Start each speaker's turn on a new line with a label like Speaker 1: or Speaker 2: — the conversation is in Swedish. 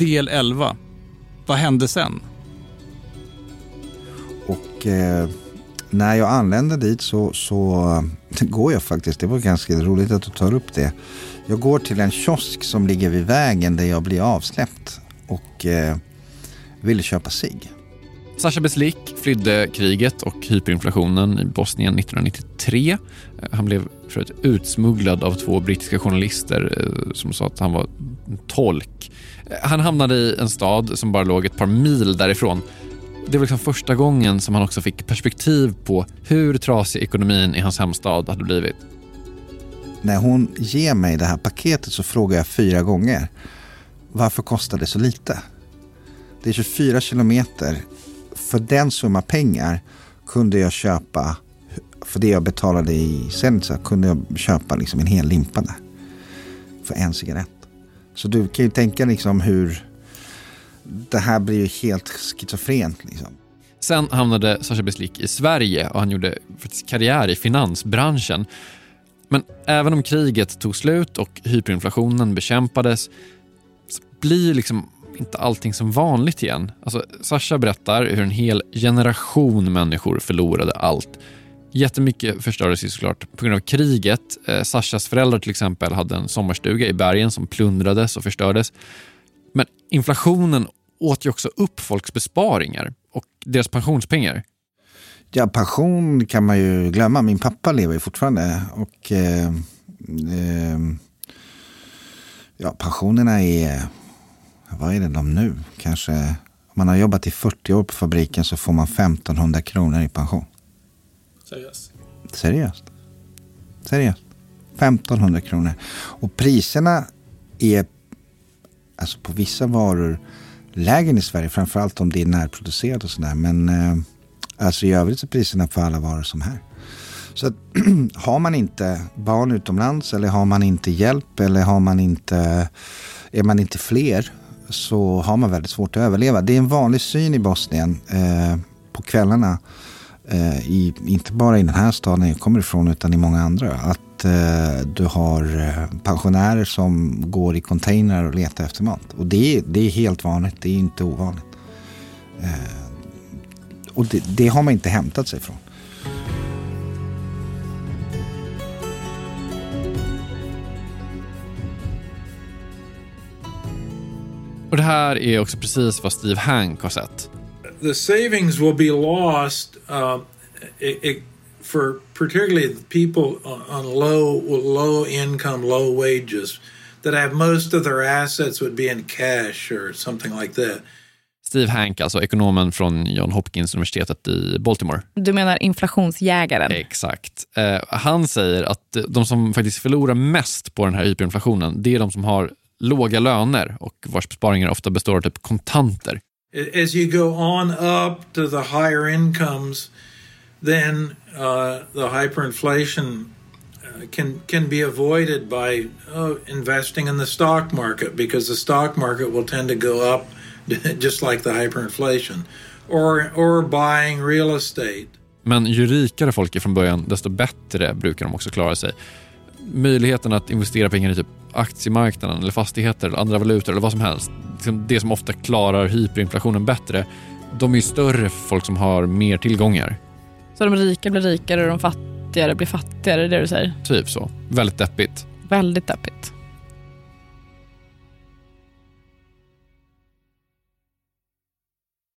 Speaker 1: Del 11. Vad hände sen?
Speaker 2: Och eh, när jag anländer dit så, så går jag faktiskt, det var ganska roligt att du tar upp det. Jag går till en kiosk som ligger vid vägen där jag blir avsläppt och eh, ville köpa sig.
Speaker 3: Sasha Beslik flydde kriget och hyperinflationen i Bosnien 1993. Han blev förut utsmugglad av två brittiska journalister eh, som sa att han var tolk. Han hamnade i en stad som bara låg ett par mil därifrån. Det var liksom första gången som han också fick perspektiv på hur trasig ekonomin i hans hemstad hade blivit.
Speaker 2: När hon ger mig det här paketet så frågar jag fyra gånger varför kostar det så lite? Det är 24 kilometer. För den summa pengar kunde jag köpa, för det jag betalade i Senica, kunde jag köpa liksom en hel limpa där. För en cigarett. Så du kan ju tänka liksom hur det här blir ju helt schizofrent. Liksom.
Speaker 3: Sen hamnade Sasha Beslik i Sverige och han gjorde karriär i finansbranschen. Men även om kriget tog slut och hyperinflationen bekämpades så blir liksom inte allting som vanligt igen. Alltså, Sasha berättar hur en hel generation människor förlorade allt. Jättemycket förstördes ju såklart på grund av kriget. Eh, Sashas föräldrar till exempel hade en sommarstuga i bergen som plundrades och förstördes. Men inflationen åt ju också upp folks besparingar och deras pensionspengar.
Speaker 2: Ja, pension kan man ju glömma. Min pappa lever ju fortfarande. Och eh, eh, ja, pensionerna är, vad är det de nu? Kanske, om man har jobbat i 40 år på fabriken så får man 1500 kronor i pension.
Speaker 1: Seriöst?
Speaker 2: Seriöst. Seriöst. 1500 kronor. Och priserna är alltså på vissa varor lägre än i Sverige. Framförallt om det är närproducerat och sådär. Men eh, alltså i övrigt är priserna för alla varor som här. Så att, har man inte barn utomlands eller har man inte hjälp eller har man inte, är man inte fler så har man väldigt svårt att överleva. Det är en vanlig syn i Bosnien eh, på kvällarna. Eh, i, inte bara i den här staden jag kommer ifrån utan i många andra. Att eh, du har eh, pensionärer som går i containrar och letar efter mat. Och det är, det är helt vanligt, det är inte ovanligt. Eh, och det, det har man inte hämtat sig från.
Speaker 3: Och det här är också precis vad Steve Hank har sett
Speaker 4: the savings will be lost uh, it, it, for particularly the people on low low income, low wages that have most of their assets would be in cash or something like that.
Speaker 3: Steve Hank, alltså ekonomen från John Hopkins universitetet i Baltimore.
Speaker 5: Du menar inflationsjägaren?
Speaker 3: Exakt. Eh, han säger att de som faktiskt förlorar mest på den här hyperinflationen, det är de som har låga löner och vars besparingar ofta består av typ kontanter.
Speaker 4: As you go on up to the higher incomes, then uh, the hyperinflation uh, can can be avoided by uh, investing in the stock market because the stock market will tend to go up just like the hyperinflation, or or buying real estate.
Speaker 3: Men ju rikare folk är från början, desto bättre brukar de också klara sig. Möjligheten att investera pengar i typ aktiemarknaden eller fastigheter eller andra valutor eller vad som helst. Liksom det som ofta klarar hyperinflationen bättre, de är ju större för folk som har mer tillgångar.
Speaker 5: Så de rika blir rikare och de fattigare blir fattigare, det du säger?
Speaker 3: Typ så. Väldigt deppigt.
Speaker 5: Väldigt deppigt.